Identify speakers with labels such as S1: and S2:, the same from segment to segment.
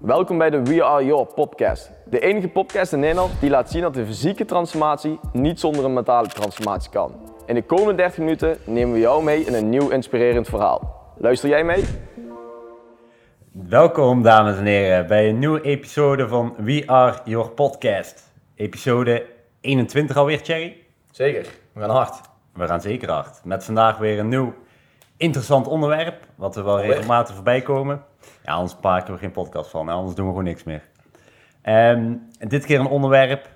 S1: Welkom bij de We Are Your podcast. De enige podcast in Nederland die laat zien dat de fysieke transformatie niet zonder een mentale transformatie kan. In de komende 30 minuten nemen we jou mee in een nieuw inspirerend verhaal. Luister jij mee?
S2: Welkom dames en heren bij een nieuwe episode van We Are Your Podcast. Episode 21 alweer, Thierry.
S1: Zeker, we gaan hard.
S2: We gaan zeker hard. Met vandaag weer een nieuw interessant onderwerp, wat er wel regelmatig voorbij komen. Ja, anders maken we geen podcast van, anders doen we gewoon niks meer. Ehm, en dit keer een onderwerp,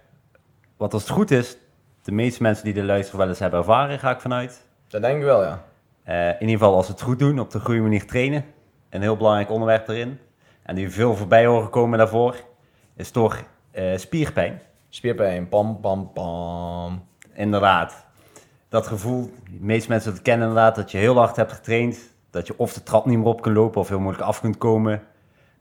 S2: wat als het goed is, de meeste mensen die er luisteren wel eens hebben ervaren, ga ik vanuit.
S1: Dat denk ik wel, ja.
S2: Eh, in ieder geval als ze het goed doen, op de goede manier trainen. Een heel belangrijk onderwerp erin. En die veel voorbij horen komen daarvoor, is toch eh, spierpijn.
S1: Spierpijn, pam, pam, pam.
S2: Inderdaad. Dat gevoel, de meeste mensen het kennen inderdaad, dat je heel hard hebt getraind. Dat je of de trap niet meer op kunt lopen of heel moeilijk af kunt komen.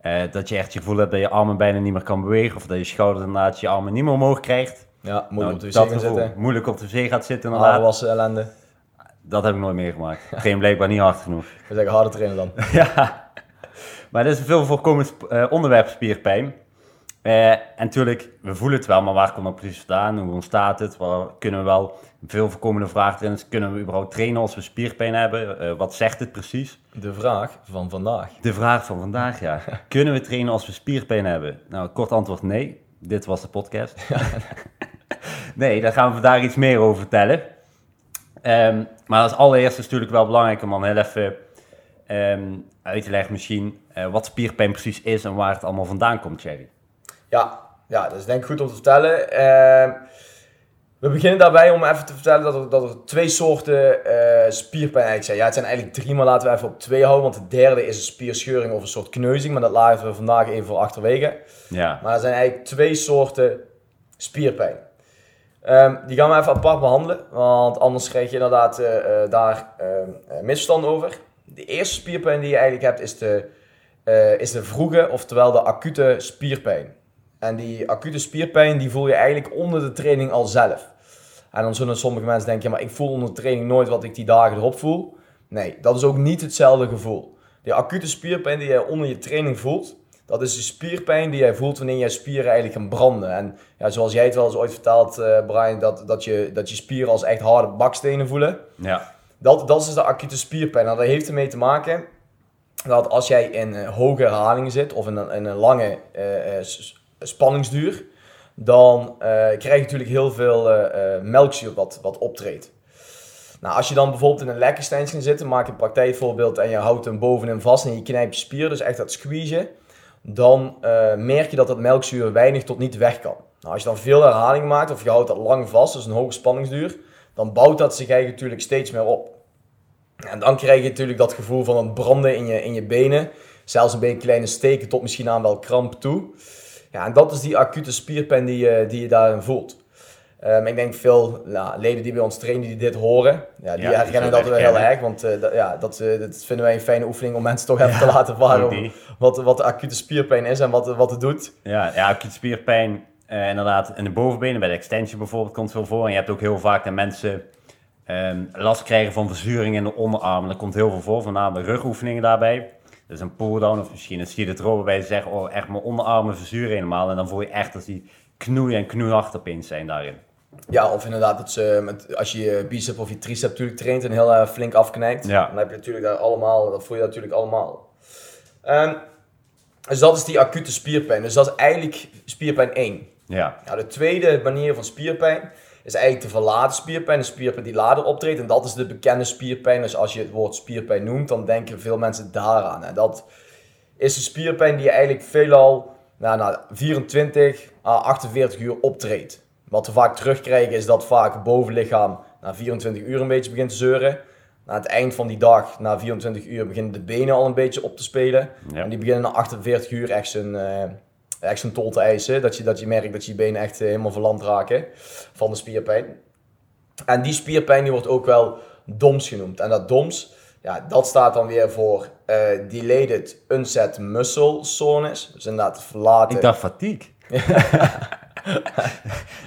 S2: Eh, dat je echt je gevoel hebt dat je armen bijna niet meer kan bewegen. Of dat je schouders inderdaad je armen niet meer omhoog krijgt.
S1: Ja, moeilijk
S2: Nou,
S1: op de wc
S2: dat gevoel.
S1: zitten.
S2: Moeilijk op de wc gaat zitten inderdaad.
S1: wassen, ellende.
S2: Dat heb ik nooit meegemaakt. Ik train blijkbaar niet hard genoeg.
S1: We zeggen harder trainen dan.
S2: ja. Maar dat is een veel voorkomend eh, onderwerp, spierpijn. Eh, en natuurlijk, we voelen het wel, maar waar komt het precies vandaan? Hoe ontstaat het? Waar kunnen we wel... Veel voorkomende vraag erin is, kunnen we überhaupt trainen als we spierpijn hebben? Eh, wat zegt het precies?
S1: De vraag van vandaag.
S2: De vraag van vandaag, ja. kunnen we trainen als we spierpijn hebben? Nou, kort antwoord nee. Dit was de podcast. nee, daar gaan we vandaag iets meer over vertellen. Ehm, maar als allereerste is het natuurlijk wel belangrijk om dan heel even ehm, uit te leggen misschien eh, wat spierpijn precies is en waar het allemaal vandaan komt, Jerry.
S1: Ja, ja, dat is denk ik goed om te vertellen. Ehm, we beginnen daarbij om even te vertellen dat er, dat er twee soorten eh, spierpijn eigenlijk zijn. Ja, het zijn eigenlijk drie, maar laten we even op twee houden. Want de derde is een spierscheuring of een soort kneuzing. Maar dat laten we vandaag even voor achterwege.
S2: Ja,
S1: Maar er zijn eigenlijk twee soorten spierpijn. Ehm, die gaan we even apart behandelen, want anders krijg je inderdaad eh, eh, daar misverstand over. De eerste spierpijn die je eigenlijk hebt is de, is de vroege, oftewel de acute spierpijn. En die acute spierpijn die voel je eigenlijk onder de training al zelf. En dan zullen sommige mensen denken, ja, maar ik voel onder de training nooit wat ik die dagen erop voel. Nee, dat is ook niet hetzelfde gevoel. Die acute spierpijn die je onder je training voelt, dat is de spierpijn die jij voelt wanneer je spieren eigenlijk gaan branden. En ja, zoals jij het wel eens ooit vertelt, eh, Brian, dat, dat, je, dat je spieren als echt harde bakstenen voelen.
S2: ja,
S1: Dat, dat is dus de acute spierpijn. Nou, dat heeft ermee te maken dat als jij in eh, hoge herhalingen zit of in een, in een lange s- spanningsduur, dan eh, krijg je natuurlijk heel veel eh, eh, melkzuur wat, wat optreedt. Nou, als je dan bijvoorbeeld in een lekkerstein gaat zitten, maak een praktijkvoorbeeld en je houdt hem bovenin vast en je knijpt je spier, dus echt dat squeezen, dan merk je dat dat melkzuur weinig tot niet weg kan. Nou, als je dan veel herhaling maakt of je houdt dat lang vast, dus een hoge spanningsduur, dan bouwt dat zich eigenlijk natuurlijk steeds meer op. En dan krijg je natuurlijk dat gevoel van een branden in je, in je benen, zelfs een beetje kleine steken tot misschien aan wel kramp toe. Ja, en dat is die acute spierpijn die je, die je daarin voelt. Ehm, ik denk veel nou, leden die bij ons trainen die dit horen, ja, die
S2: Ja,
S1: herkennen dat wel heel erg. Want eh, dat, ja, dat, eh, dat vinden wij een fijne oefening om mensen toch even te laten
S2: die.
S1: wat, wat de acute spierpijn is en wat, wat het doet.
S2: Ja, ja acute spierpijn, eh, inderdaad, in de bovenbenen, bij de extensie bijvoorbeeld, komt veel voor. En je hebt ook heel vaak dat mensen ehm, last krijgen van verzuring in de onderarmen. Dat komt heel veel voor, voornamelijk rugoefeningen daarbij. Dus een pull-down of misschien een seated row waarbij ze zeggen, oh echt mijn onderarmen verzuren helemaal. En dan voel je echt dat die knoei en knoeihard opeens zijn daarin.
S1: Ja, of inderdaad, dat ze met, als je je bicep of je tricep natuurlijk traint en heel eh, flink afknijpt,
S2: Ja.
S1: dan heb je natuurlijk daar allemaal, dat voel je natuurlijk allemaal. Ehm, dus dat is die acute spierpijn. Dus dat is eigenlijk spierpijn 1.
S2: Ja,
S1: Nou, de tweede manier van spierpijn is eigenlijk de verlaten spierpijn, een spierpijn die later optreedt. En dat is de bekende spierpijn. Dus als je het woord spierpijn noemt, dan denken veel mensen daaraan. En dat is een spierpijn die eigenlijk veelal nou, na 24 à 48 uur optreedt. Wat we vaak terugkrijgen is dat vaak het bovenlichaam na 24 uur een beetje begint te zeuren. Na het eind van die dag, na 24 uur, beginnen de benen al een beetje op te spelen.
S2: Ja.
S1: En die beginnen na 48 uur echt zijn, eh, echt zijn tol te eisen. Dat je, dat je merkt dat je benen echt eh, helemaal verlamd raken van de spierpijn. En die spierpijn die wordt ook wel DOMS genoemd. En dat DOMS, ja, dat staat dan weer voor eh, Delayed Onset Muscle Soreness. Dus inderdaad verlaten.
S2: ik dacht fatigue.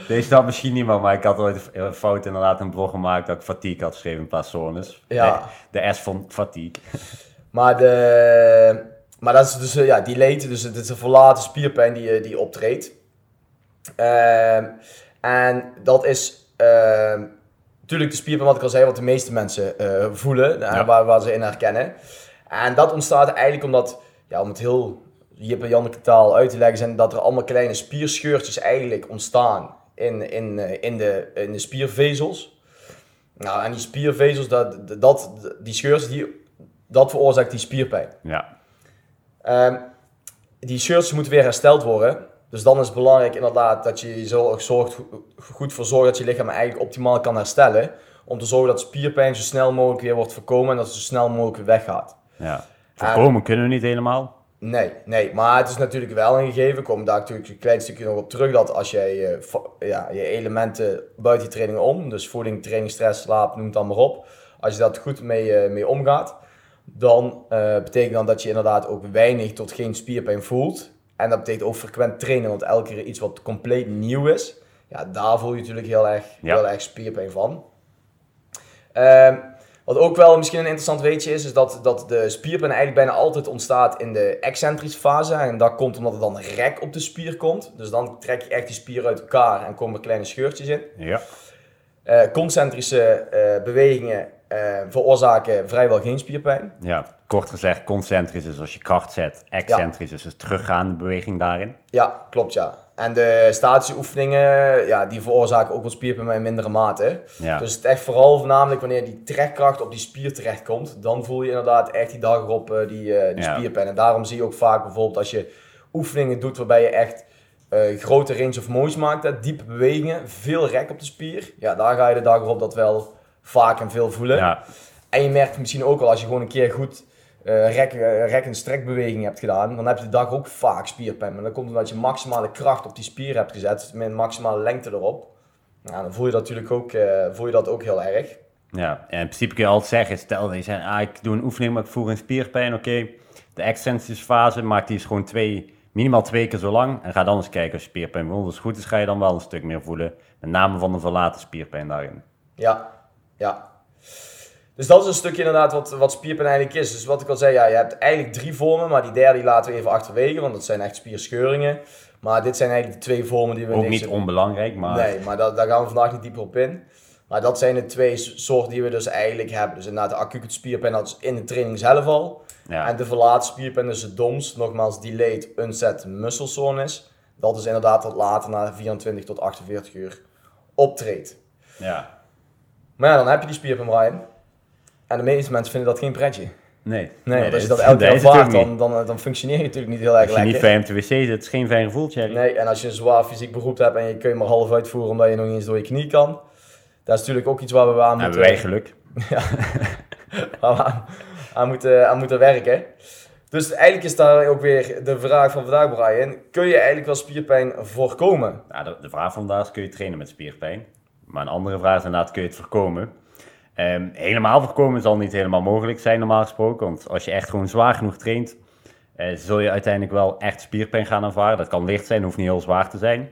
S2: Deze had misschien niemand, maar ik had ooit een fout inderdaad een blog gemaakt dat ik fatigue had geschreven in plaats zones.
S1: Ja.
S2: De, de S van fatigue.
S1: Maar de, maar dat is dus uh, ja, delayed, dus het is een verlaten spierpijn die, die optreedt. Ehm, en dat is ehm, natuurlijk de spierpijn, wat ik al zei, wat de meeste mensen voelen, waar, waar ze in herkennen. En dat ontstaat eigenlijk omdat, ja, om het heel Jip en Janneke taal uit te leggen, zijn dat er allemaal kleine spierscheurtjes eigenlijk ontstaan in, in, in, de, in de spiervezels. Nou, en die spiervezels, dat, dat, die scheurs, die, dat veroorzaakt die spierpijn.
S2: Ja.
S1: Um, die scheurs moeten weer hersteld worden. Dus dan is het belangrijk inderdaad dat je zorgt, goed voor zorgt dat je lichaam eigenlijk optimaal kan herstellen. Om te zorgen dat spierpijn zo snel mogelijk weer wordt voorkomen en dat het zo snel mogelijk weer weggaat.
S2: Ja. Voorkomen kunnen we niet helemaal.
S1: Nee, nee, maar het is natuurlijk wel een gegeven. Ik kom daar natuurlijk een klein stukje nog op terug. Dat als jij ja, je elementen buiten die training om, dus voeding, training, stress, slaap, noem het dan maar op. Als je dat goed mee, uh, mee omgaat, dan uh, betekent dat dat je inderdaad ook weinig tot geen spierpijn voelt. En dat betekent ook frequent trainen, want elke keer iets wat compleet nieuw is, ja, daar voel je natuurlijk heel erg, heel erg spierpijn van. Ehm, wat ook wel misschien een interessant weetje is, is dat, dat de spierpijn eigenlijk bijna altijd ontstaat in de excentrische fase. En dat komt omdat er dan rek op de spier komt. Dus dan trek je echt die spier uit elkaar en komen er kleine scheurtjes in.
S2: Ja.
S1: Uh, concentrische uh, bewegingen uh, veroorzaken vrijwel geen spierpijn.
S2: Ja, kort gezegd, concentrisch is als je kracht zet, excentrisch is dus teruggaande beweging daarin.
S1: Ja, klopt ja. En de statische oefeningen, ja, die veroorzaken ook wel spierpijn, maar in mindere mate.
S2: Ja.
S1: Dus het echt vooral voornamelijk wanneer die trekkracht op die spier terechtkomt, dan voel je inderdaad echt die dag erop uh, die, uh, die ja. spierpijn. En daarom zie je ook vaak bijvoorbeeld als je oefeningen doet waarbij je echt uh, grote range of motion maakt, hè, diepe bewegingen, veel rek op de spier. Ja, daar ga je de dag erop dat wel vaak en veel voelen.
S2: Ja.
S1: En je merkt misschien ook al als je gewoon een keer goed uh, rek, uh, rek- en strekbeweging hebt gedaan, dan heb je de dag ook vaak spierpijn. Maar dan komt omdat je maximale kracht op die spier hebt gezet, met maximale lengte erop. Nou, dan voel je dat natuurlijk ook, uh, voel je dat ook heel erg.
S2: Ja, en in principe kun je altijd zeggen, stel dat je zegt, ah, ik doe een oefening, maar ik voel een spierpijn, oké. Okay. De extensische fase, maak die is gewoon twee, minimaal twee keer zo lang. En ga dan eens kijken als je spierpijn. Als het goed is, ga je dan wel een stuk meer voelen. Met name van de verlaten spierpijn daarin.
S1: Ja, ja. Dus dat is een stukje inderdaad wat, wat spierpijn eigenlijk is. Dus wat ik al zei, ja, je hebt eigenlijk drie vormen, maar die derde die laten we even achterwege, want dat zijn echt spierscheuringen. Maar dit zijn eigenlijk de twee vormen die we...
S2: Ook niet onbelangrijk, maar...
S1: Nee, maar dat, daar gaan we vandaag niet dieper op in. Maar dat zijn de twee soorten die we dus eigenlijk hebben. Dus inderdaad de acute spierpijn, dat is in de training zelf al.
S2: Ja.
S1: En de verlaten spierpijn, dus de DOMS, nogmaals delayed onset muscle soreness. Dat is inderdaad wat later, na 24 tot 48 uur, optreedt.
S2: Ja.
S1: Maar ja, dan heb je die spierpijn, Brian. En de meeste mensen vinden dat geen pretje.
S2: Nee.
S1: Nee, want als je dat elke keer ervaart, dan, dan, dan functioneer je natuurlijk niet heel erg lekker.
S2: Als je niet fijn op de wc zit, het is geen fijn gevoel, Thierry.
S1: Nee, en als je een zwaar fysiek beroep hebt en je kun je maar half uitvoeren omdat je nog niet eens door je knie kan. Dat is natuurlijk ook iets waar we aan moeten...
S2: Hebben wij geluk.
S1: ja, waar we aan, aan, moeten, aan moeten werken. Dus eigenlijk is daar ook weer de vraag van vandaag, Brian. Kun je eigenlijk wel spierpijn voorkomen?
S2: Nou, de, de vraag van vandaag is, kun je trainen met spierpijn? Maar een andere vraag is inderdaad, kun je het voorkomen? Um, helemaal voorkomen zal niet helemaal mogelijk zijn, normaal gesproken. Want als je echt gewoon zwaar genoeg traint, uh, zul je uiteindelijk wel echt spierpijn gaan ervaren. Dat kan licht zijn, hoeft niet heel zwaar te zijn. Um,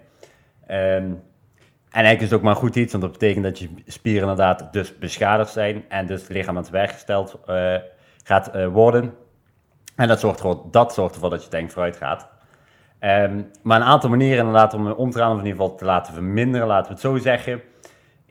S2: en eigenlijk is het ook maar goed iets, want dat betekent dat je spieren inderdaad dus beschadigd zijn en dus het lichaam aan het werk gesteld uh, gaat uh, worden. En dat zorgt, ervoor, dat zorgt ervoor dat je tank vooruit gaat. Um, maar een aantal manieren inderdaad om omtraan of in ieder geval te laten verminderen, laten we het zo zeggen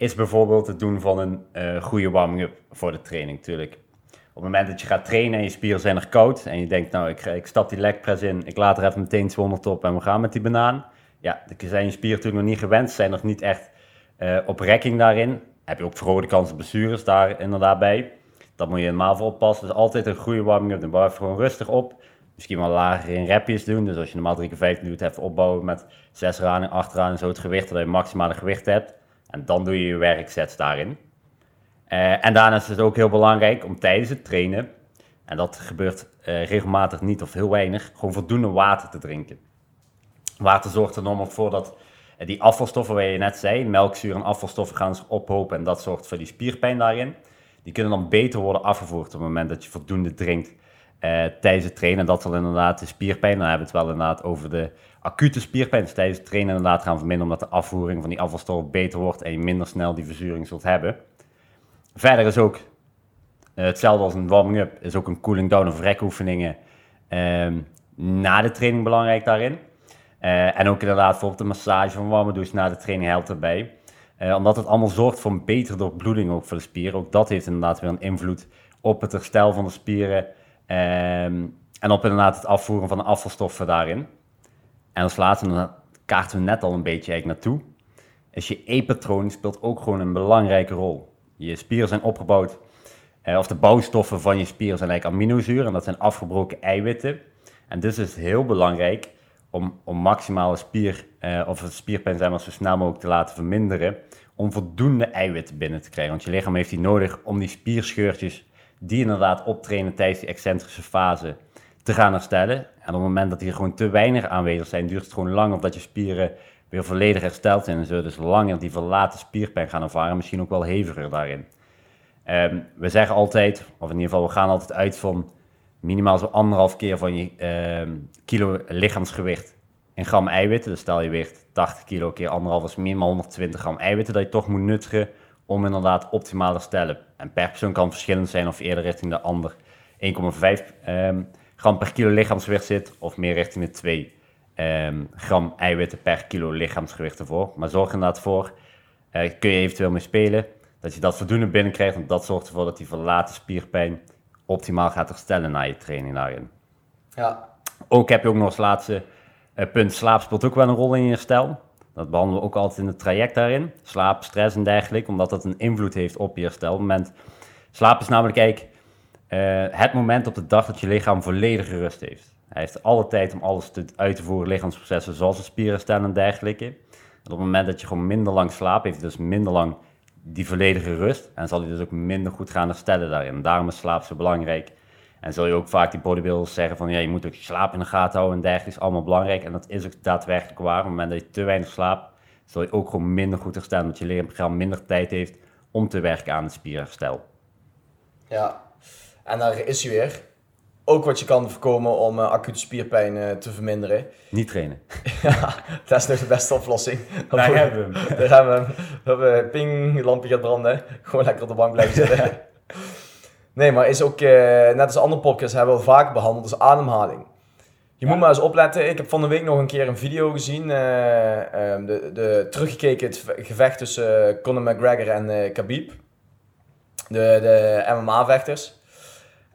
S2: is bijvoorbeeld het doen van een uh, goede warming-up voor de training natuurlijk. Op het moment dat je gaat trainen en je spieren zijn er koud en je denkt, nou, ik, ik stap die legpress in, ik laat er even meteen 200 op en we gaan met die banaan. Ja, dan zijn je spieren natuurlijk nog niet gewend, zijn nog niet echt uh, op rekking daarin. Heb je ook verhoogde kans op blessures daar inderdaad bij. Dat moet je helemaal voor oppassen. Dus altijd een goede warming-up. Dan bouw je gewoon rustig op. Misschien wel lager in repjes doen. Dus als je normaal 3 keer 15 doet, even opbouwen met 6 raden, 8 raden, zo het gewicht, dat je maximale gewicht hebt. En dan doe je je werksets daarin. Uh, en daarnaast is het ook heel belangrijk om tijdens het trainen, en dat gebeurt uh, regelmatig niet of heel weinig, gewoon voldoende water te drinken. Water zorgt er normaal voor dat uh, die afvalstoffen, waar je net zei, melkzuur en afvalstoffen gaan zich ophopen en dat zorgt voor die spierpijn daarin. Die kunnen dan beter worden afgevoerd op het moment dat je voldoende drinkt tijdens het trainen. En dat zal inderdaad de spierpijn, dan hebben we het wel inderdaad over de acute spierpijn dus tijdens het trainen inderdaad gaan verminderen, omdat de afvoering van die afvalstoffen beter wordt en je minder snel die verzuring zult hebben. Verder is ook uh, hetzelfde als een warming-up, is ook een cooling down of rekoefeningen Ehm, na de training belangrijk daarin. Eh, en ook inderdaad bijvoorbeeld de massage van warme douche na de training helpt erbij. Eh, omdat het allemaal zorgt voor een betere doorbloeding ook voor de spieren. Ook dat heeft inderdaad weer een invloed op het herstel van de spieren. Ehm, en op inderdaad het afvoeren van de afvalstoffen daarin. En als laatste, daar kaarten we net al een beetje eigenlijk naartoe, is je E-patroon speelt ook gewoon een belangrijke rol. Je spieren zijn opgebouwd, eh, of de bouwstoffen van je spieren zijn eigenlijk aminozuren, en dat zijn afgebroken eiwitten. En dus is het heel belangrijk om, om maximale spier, eh, of het spierpijn zijn zo snel mogelijk te laten verminderen, om voldoende eiwitten binnen te krijgen. Want je lichaam heeft die nodig om die spierscheurtjes, die inderdaad optreden tijdens die excentrische fase, te gaan herstellen. En op het moment dat die gewoon te weinig aanwezig zijn, duurt het gewoon lang of dat je spieren weer volledig hersteld zijn. En zullen dus langer die verlaten spierpijn gaan ervaren, misschien ook wel heviger daarin. Ehm, we zeggen altijd, of in ieder geval we gaan altijd uit van minimaal zo anderhalf keer van je ehm, kilo lichaamsgewicht in gram eiwitten. Dus stel je weegt 80 kilo keer anderhalf is minimaal 120 gram eiwitten dat je toch moet nuttigen om inderdaad optimaal te herstellen. En per persoon kan verschillend zijn of eerder richting de ander 1,5 um, gram per kilo lichaamsgewicht zit of meer richting de 2 um, gram eiwitten per kilo lichaamsgewicht ervoor. Maar zorg inderdaad voor, uh, kun je eventueel mee spelen, dat je dat voldoende binnenkrijgt. Want dat zorgt ervoor dat die verlaten spierpijn optimaal gaat herstellen na je training daarin.
S1: Ja.
S2: Ook heb je ook nog als laatste uh, punt, slaap speelt ook wel een rol in je herstel. Dat behandelen we ook altijd in het traject daarin. Slaap, stress en dergelijke, omdat dat een invloed heeft op je herstel. Moment, slaap is namelijk eigenlijk uh, het moment op de dag dat je lichaam volledige rust heeft. Hij heeft alle tijd om alles te, uit te voeren, lichaamsprocessen zoals de spierherstel en dergelijke. Op het moment dat je gewoon minder lang slaapt, heeft dus minder lang die volledige rust. En zal hij dus ook minder goed gaan herstellen daarin. Daarom is slaap zo belangrijk. En zul je ook vaak die bodybuilders zeggen van ja, je moet ook je slaap in de gaten houden en dergelijke is allemaal belangrijk. En dat is ook daadwerkelijk waar. Op het moment dat je te weinig slaapt, zul je ook gewoon minder goed herstellen. omdat je lichaam minder tijd heeft om te werken aan het spierherstel.
S1: Ja, en daar is hij weer. Ook wat je kan voorkomen om uh, acute spierpijn uh, te verminderen.
S2: Niet trainen.
S1: ja, dat is nog de beste oplossing.
S2: Daar hebben we hem.
S1: Daar hebben we hem. We hebben ping, lampje gaat branden. Gewoon lekker op de bank blijven zitten. nee, maar is ook, uh, net als andere podcasts hebben we vaak behandeld, is ademhaling. Je ja. moet maar eens opletten. Ik heb van de week nog een keer een video gezien. Um, de, de, teruggekeken het gevecht tussen Conor McGregor en Khabib. De, de MMA-vechters.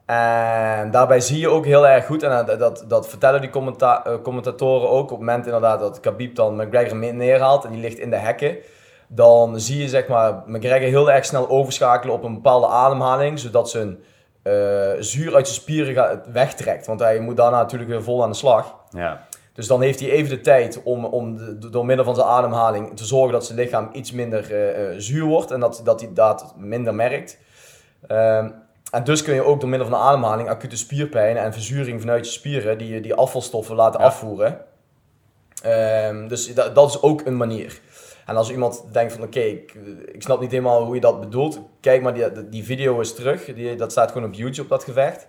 S1: En daarbij zie je ook heel erg goed, en dat, dat, dat vertellen die commenta commentatoren ook, op het moment inderdaad dat Khabib dan McGregor neerhaalt en die ligt in de hekken, dan zie je zeg maar McGregor heel erg snel overschakelen op een bepaalde ademhaling, zodat zijn uh, zuur uit zijn spieren gaat, wegtrekt. Want hij moet daarna natuurlijk weer vol aan de slag.
S2: Ja.
S1: Dus dan heeft hij even de tijd om, om de, door middel van zijn ademhaling te zorgen dat zijn lichaam iets minder uh, zuur wordt en dat, dat hij dat minder merkt. Um, en dus kun je ook door middel van de ademhaling acute spierpijn en verzuring vanuit je spieren die, die afvalstoffen laten ja. afvoeren. Um, dus dat, dat is ook een manier. En als iemand denkt van oké, okay, ik, ik, snap niet helemaal hoe je dat bedoelt, kijk maar die, die video is terug. Die, dat staat gewoon op YouTube, dat gevecht.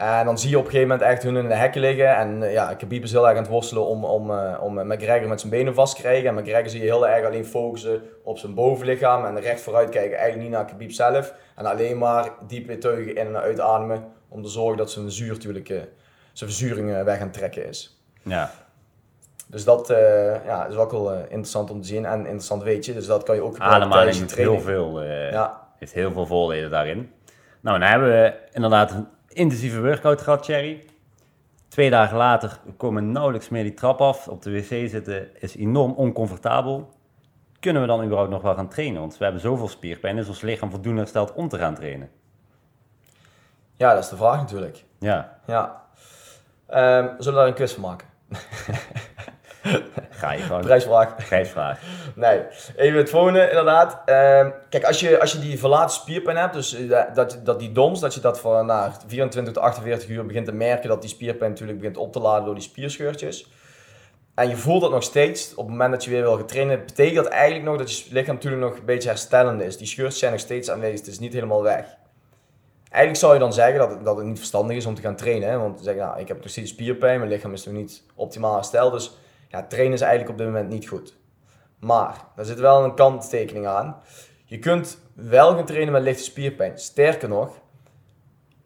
S1: En dan zie je op een gegeven moment echt hun in de hekken liggen. En uh, ja, Khabib is heel erg aan het worstelen om, om, uh, om McGregor met zijn benen vast te krijgen. En McGregor zie je heel erg alleen focussen op zijn bovenlichaam. En recht vooruit kijken, eigenlijk niet naar Khabib zelf. En alleen maar diep weer teugen in en uit ademen. Om te zorgen dat zijn zuur natuurlijk, uh, zijn verzuring weg aan het trekken is.
S2: Ja.
S1: Dus dat ja, is ook wel interessant om te zien en interessant weet je. Dus dat kan je ook
S2: gebruiken tijdens je training. Heel veel, ja. heeft heel veel voordelen daarin. Nou, dan hebben we inderdaad intensieve workout gehad, Cherry. Twee dagen later komen nauwelijks meer die trap af. Op de wc zitten is enorm oncomfortabel. Kunnen we dan überhaupt nog wel gaan trainen? Want we hebben zoveel spierpijn. Is ons lichaam voldoende hersteld om te gaan trainen?
S1: Ja, dat is de vraag natuurlijk.
S2: Ja.
S1: ja. Um, zullen we daar een quiz van maken?
S2: Ga je gewoon.
S1: Prijsvraag.
S2: Prijsvraag.
S1: Nee, even het volgende inderdaad. Um, kijk, als je, als je die verlaten spierpijn hebt, dus dat, dat die DOMS, dat je dat van na 24 tot 48 uur begint te merken dat die spierpijn natuurlijk begint op te laden door die spierscheurtjes. En je voelt dat nog steeds op het moment dat je weer wil getraind betekent dat eigenlijk nog dat je lichaam natuurlijk nog een beetje herstellende is. Die scheurtjes zijn nog steeds aanwezig, het is niet helemaal weg. Eigenlijk zou je dan zeggen dat het, dat het niet verstandig is om te gaan trainen. Hè? Want zeggen, nou, ik heb nog steeds spierpijn, mijn lichaam is nog niet optimaal hersteld. Dus ja, trainen is eigenlijk op dit moment niet goed. Maar, daar zit wel een kanttekening aan. Je kunt wel gaan trainen met lichte spierpijn. Sterker nog,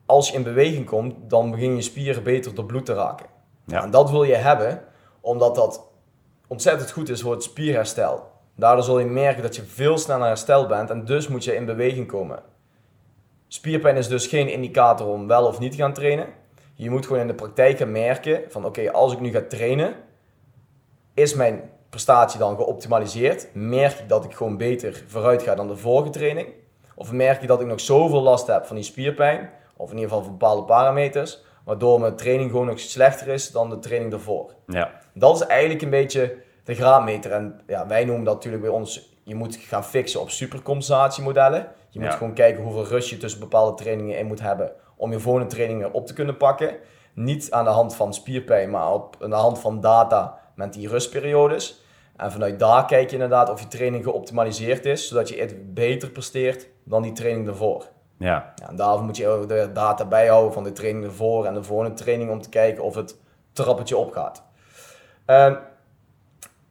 S1: als je in beweging komt, dan begin je spieren beter door bloed te raken.
S2: Ja.
S1: En dat wil je hebben, omdat dat ontzettend goed is voor het spierherstel. Daardoor zul je merken dat je veel sneller hersteld bent en dus moet je in beweging komen. Spierpijn is dus geen indicator om wel of niet te gaan trainen. Je moet gewoon in de praktijk gaan merken van oké, als ik nu ga trainen, is mijn prestatie dan geoptimaliseerd? Merk ik dat ik gewoon beter vooruit ga dan de vorige training? Of merk ik dat ik nog zoveel last heb van die spierpijn, of in ieder geval van bepaalde parameters, waardoor mijn training gewoon nog slechter is dan de training daarvoor?
S2: Ja.
S1: Dat is eigenlijk een beetje de graadmeter. En ja, wij noemen dat natuurlijk bij ons, je moet gaan fixen op supercompensatiemodellen. Je moet
S2: Ja.
S1: gewoon kijken hoeveel rust je tussen bepaalde trainingen in moet hebben om je volgende trainingen op te kunnen pakken. Niet aan de hand van spierpijn, maar op, aan de hand van data met die rustperiodes. En vanuit daar kijk je inderdaad of je training geoptimaliseerd is, zodat je het beter presteert dan die training ervoor.
S2: Ja.
S1: Ja, en daarvoor moet je ook de data bijhouden van de training ervoor en de volgende training om te kijken of het trappetje opgaat. Ehm,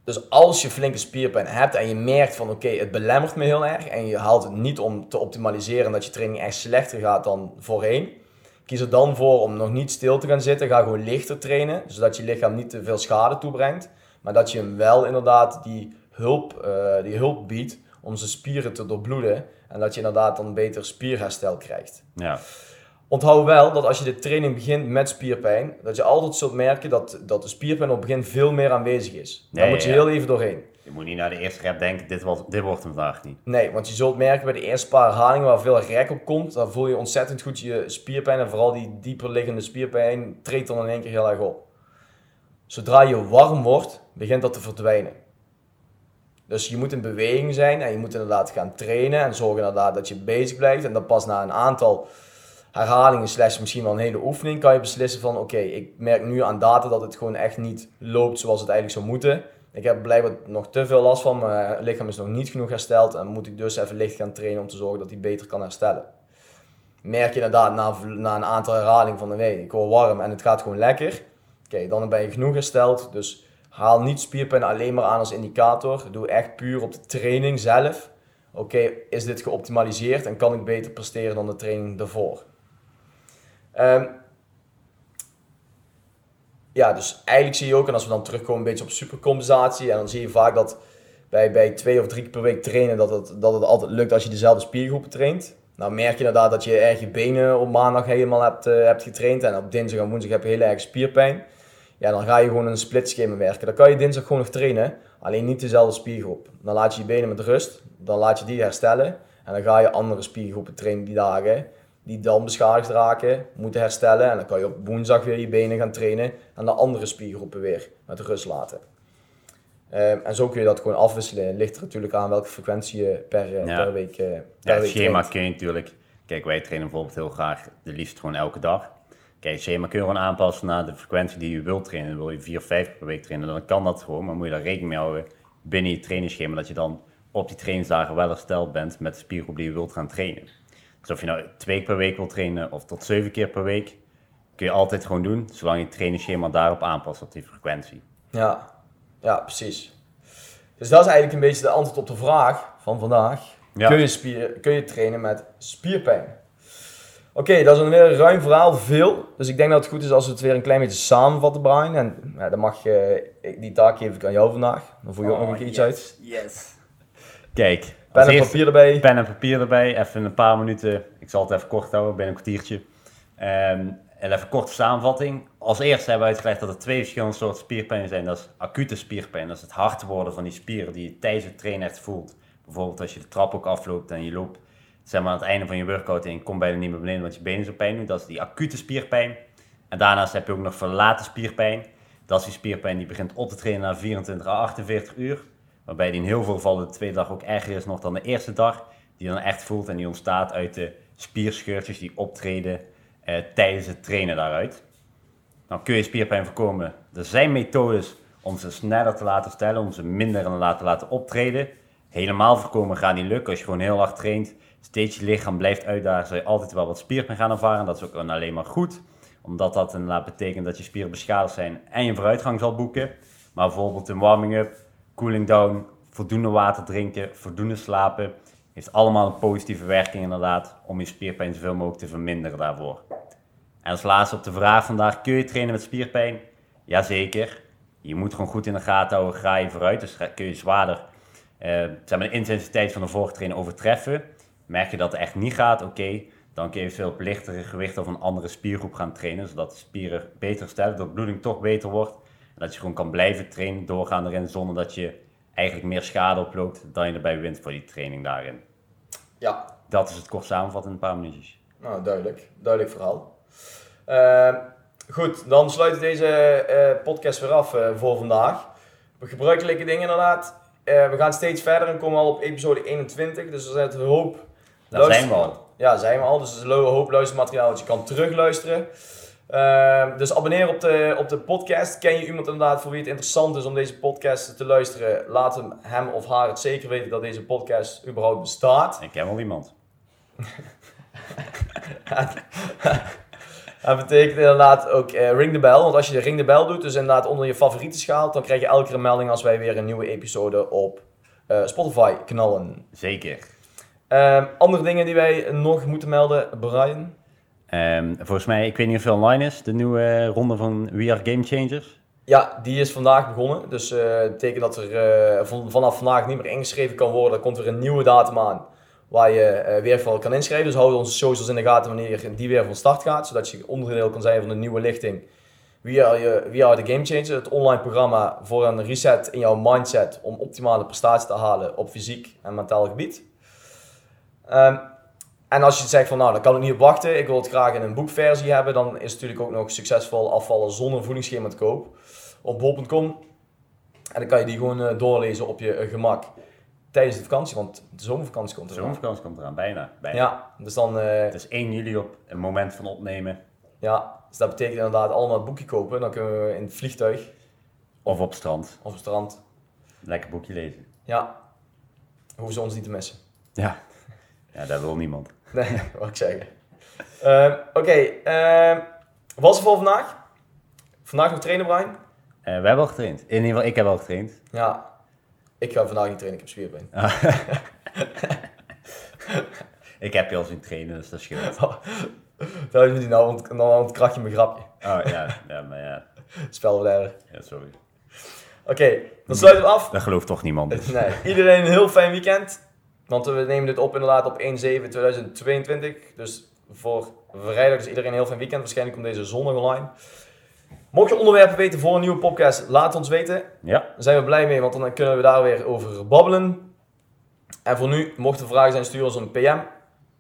S1: dus als je flinke spierpijn hebt en je merkt van oké, het belemmert me heel erg en je haalt het niet om te optimaliseren en dat je training echt slechter gaat dan voorheen, kies er dan voor om nog niet stil te gaan zitten. Ga gewoon lichter trainen, zodat je lichaam niet te veel schade toebrengt, maar dat je hem wel inderdaad die hulp, eh, die hulp biedt om zijn spieren te doorbloeden en dat je inderdaad dan beter spierherstel krijgt.
S2: Ja.
S1: Onthoud wel dat als je de training begint met spierpijn, dat je altijd zult merken dat, dat de spierpijn op het begin veel meer aanwezig is. Daar moet je
S2: ja.
S1: heel even doorheen.
S2: Je moet niet naar de eerste rep denken, dit, was, dit wordt hem vandaag niet.
S1: Nee, want je zult merken bij de eerste paar herhalingen waar veel rek op komt, dan voel je ontzettend goed je spierpijn en vooral die dieper liggende spierpijn treedt dan in één keer heel erg op. Zodra je warm wordt, begint dat te verdwijnen. Dus je moet in beweging zijn en je moet inderdaad gaan trainen en zorgen inderdaad dat je bezig blijft. En dan pas na een aantal herhalingen slash misschien wel een hele oefening kan je beslissen van oké, ik merk nu aan data dat het gewoon echt niet loopt zoals het eigenlijk zou moeten. Ik heb blijkbaar nog te veel last van, mijn lichaam is nog niet genoeg hersteld en moet ik dus even licht gaan trainen om te zorgen dat hij beter kan herstellen. Merk je inderdaad na, na een aantal herhalingen van nee, ik word warm en het gaat gewoon lekker. Oké, dan ben je genoeg hersteld. Dus haal niet spierpijn alleen maar aan als indicator. Doe echt puur op de training zelf. Oké, is dit geoptimaliseerd en kan ik beter presteren dan de training daarvoor? Ehm, ja, dus eigenlijk zie je ook, en als we dan terugkomen een beetje op supercompensatie, en dan zie je vaak dat bij, bij twee of drie keer per week trainen, dat het, dat het altijd lukt als je dezelfde spiergroepen traint. Nou merk je inderdaad dat je erg je benen op maandag helemaal hebt, eh, hebt getraind en op dinsdag en woensdag heb je heel erg spierpijn. Ja, dan ga je gewoon een split schema werken. Dan kan je dinsdag gewoon nog trainen, alleen niet dezelfde spiergroep. Dan laat je je benen met rust, dan laat je die herstellen en dan ga je andere spiergroepen trainen die dagen die dan beschadigd raken, moeten herstellen. En dan kan je op woensdag weer je benen gaan trainen en de andere spiergroepen weer met rust laten. Ehm, en zo kun je dat gewoon afwisselen. Het ligt er natuurlijk aan welke frequentie je per, eh,
S2: Ja.
S1: per week, eh per
S2: Ja, het schema
S1: traint.
S2: kun je natuurlijk... Kijk, wij trainen bijvoorbeeld heel graag de liefst gewoon elke dag. Kijk, het schema kun je gewoon aanpassen naar de frequentie die je wilt trainen. Wil je vier, vijf keer per week trainen, dan kan dat gewoon. Maar moet je daar rekening mee houden binnen je trainingsschema. Dat je dan op die trainingsdagen wel hersteld bent met de spiergroep die je wilt gaan trainen. Dus of je nou twee keer per week wilt trainen of tot zeven keer per week, kun je altijd gewoon doen. Zolang je het trainingsschema daarop aanpast op die frequentie.
S1: Ja. ja, precies. Dus dat is eigenlijk een beetje de antwoord op de vraag van vandaag.
S2: Ja.
S1: Kun, je spier, kun je trainen met spierpijn? Oké, dat is een weer ruim verhaal, veel. Dus ik denk dat het goed is als we het weer een klein beetje samenvatten, Brian. En ja, dan mag je, ik- die taak geef ik aan jou vandaag. Dan voer je ook nog een keer iets uit.
S2: Yes. Kijk,
S1: Pen en papier erbij.
S2: pen en papier erbij. Even een paar minuten. Ik zal het even kort houden, binnen een kwartiertje. Ehm, en even kort samenvatting. Als eerste hebben we uitgelegd dat er twee verschillende soorten spierpijn zijn. Dat is acute spierpijn. Dat is het hard worden van die spieren die je tijdens het trainen echt voelt. Bijvoorbeeld als je de trap ook afloopt en je loopt zeg maar, aan het einde van je workout en je komt bijna niet meer beneden want je benen zo pijn doen. Dat is die acute spierpijn. En daarnaast heb je ook nog verlaten spierpijn. Dat is die spierpijn die begint op te trainen na 24 à 48 uur. Waarbij die in heel veel gevallen de tweede dag ook erger is nog dan de eerste dag. Die dan echt voelt en die ontstaat uit de spierscheurtjes die optreden eh, tijdens het trainen daaruit. Nou kun je spierpijn voorkomen. Er zijn methodes om ze sneller te laten stellen, om ze minder te laten, laten optreden. Helemaal voorkomen gaat niet lukken als je gewoon heel hard traint. Steeds je lichaam blijft uitdagen, zal je altijd wel wat spierpijn gaan ervaren. Dat is ook alleen maar goed, omdat dat inderdaad betekent dat je spieren beschadigd zijn en je vooruitgang zal boeken. Maar bijvoorbeeld een warming-up, cooling down, voldoende water drinken, voldoende slapen, heeft allemaal een positieve werking inderdaad om je spierpijn zoveel mogelijk te verminderen daarvoor. En als laatste op de vraag vandaag, kun je trainen met spierpijn? Jazeker. Je moet gewoon goed in de gaten houden, ga je vooruit. Dus kun je zwaarder eh, zeg de intensiteit van de vorige training overtreffen. Merk je dat het echt niet gaat, oké. dan kun je eventueel op lichtere gewichten of een andere spiergroep gaan trainen. Zodat de spieren beter herstellen, dat de bloeding toch beter wordt. En dat je gewoon kan blijven trainen, doorgaan erin, zonder dat je eigenlijk meer schade oploopt dan je erbij wint voor die training daarin.
S1: Ja,
S2: Dat is het kort samenvatten in een paar minuutjes.
S1: nou duidelijk. Duidelijk verhaal. Ehm, goed, dan sluit ik deze eh, podcast weer af eh, voor vandaag. Gebruikelijke dingen inderdaad. Eh, we gaan steeds verder en komen al op episode 21. Dus er zijn een hoop...
S2: Daar zijn we al.
S1: Ja, zijn we al. Dus er is een hoop luistermateriaal dat je kan terugluisteren. Ehm, dus abonneer op de, op de podcast. Ken je iemand inderdaad voor wie het interessant is om deze podcast te luisteren? Laat hem, hem of haar het zeker weten dat deze podcast überhaupt bestaat.
S2: Ik ken wel iemand.
S1: Dat betekent inderdaad ook eh, ring de bell. Want als je de ring de bell doet, dus inderdaad onder je favorieten schaalt, dan krijg je elke keer een melding als wij weer een nieuwe episode op eh, Spotify knallen.
S2: Zeker.
S1: Ehm, andere dingen die wij nog moeten melden, Brian?
S2: Ehm, volgens mij, ik weet niet of het online is, de nieuwe eh, ronde van We Are Game Changers.
S1: Ja, die is vandaag begonnen. Dus eh dat betekent dat er eh, van, vanaf vandaag niet meer ingeschreven kan worden. Er komt weer een nieuwe datum aan waar je eh, weer voor kan inschrijven. Dus houden onze socials in de gaten wanneer die weer van start gaat. Zodat je onderdeel kan zijn van de nieuwe lichting. We are, We are the Game Changer. Het online programma voor een reset in jouw mindset. Om optimale prestaties te halen op fysiek en mentaal gebied. Ehm, en als je zegt van nou, dan kan ik niet op wachten. Ik wil het graag in een boekversie hebben. Dan is natuurlijk ook nog succesvol afvallen zonder voedingsschema te koop op bol.com. En dan kan je die gewoon eh, doorlezen op je eh, gemak tijdens de vakantie, want de zomervakantie komt
S2: De
S1: er
S2: zomervakantie komt eraan, bijna. bijna.
S1: Ja, dus dan, eh,
S2: Het is 1 juli op een moment van opnemen.
S1: ja, dus dat betekent inderdaad allemaal het boekje kopen. Dan kunnen we in het vliegtuig
S2: Of op het strand.
S1: of op het strand.
S2: Lekker boekje lezen.
S1: Ja, hoeven ze ons niet te missen.
S2: Ja. Ja, dat wil niemand.
S1: Nee, wat ik zeggen. Ehm, Oké, ehm, wat is er voor vandaag? Vandaag nog trainen, Brian?
S2: Eh, we hebben al getraind. In ieder geval, ik heb al getraind.
S1: Ja, ik ga vandaag niet trainen, ik heb spierpijn.
S2: Ik heb je al zien trainen, dus dat scheelt.
S1: Daar is die nou, ont- nou ontkracht je mijn grapje.
S2: Oh ja, ja maar ja.
S1: Spelverleider.
S2: ja sorry.
S1: Oké, dan sluiten we af.
S2: Dat gelooft toch niemand. Dus.
S1: Nee, iedereen een heel fijn weekend. Want we nemen dit op inderdaad op 1-7-2022. Dus voor vrijdag is iedereen een heel fijn weekend. Waarschijnlijk komt deze zondag online. Mocht je onderwerpen weten voor een nieuwe podcast, laat het ons weten.
S2: Ja,
S1: Daar zijn we blij mee, want dan kunnen we daar weer over babbelen. En voor nu, mochten er vragen zijn, stuur ons een PM.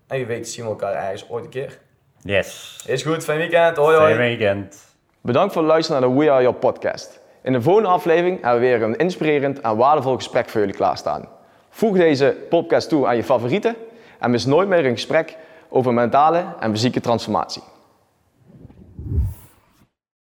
S1: En wie weet zien we elkaar ergens ooit een keer.
S2: yes.
S1: Is goed, fijn weekend. Hoi hoi.
S2: Fijn weekend.
S1: Bedankt voor het luisteren naar de We Are Your podcast. In de volgende aflevering hebben we weer een inspirerend en waardevol gesprek voor jullie klaarstaan. Voeg deze podcast toe aan je favorieten en mis nooit meer een gesprek over mentale en fysieke transformatie.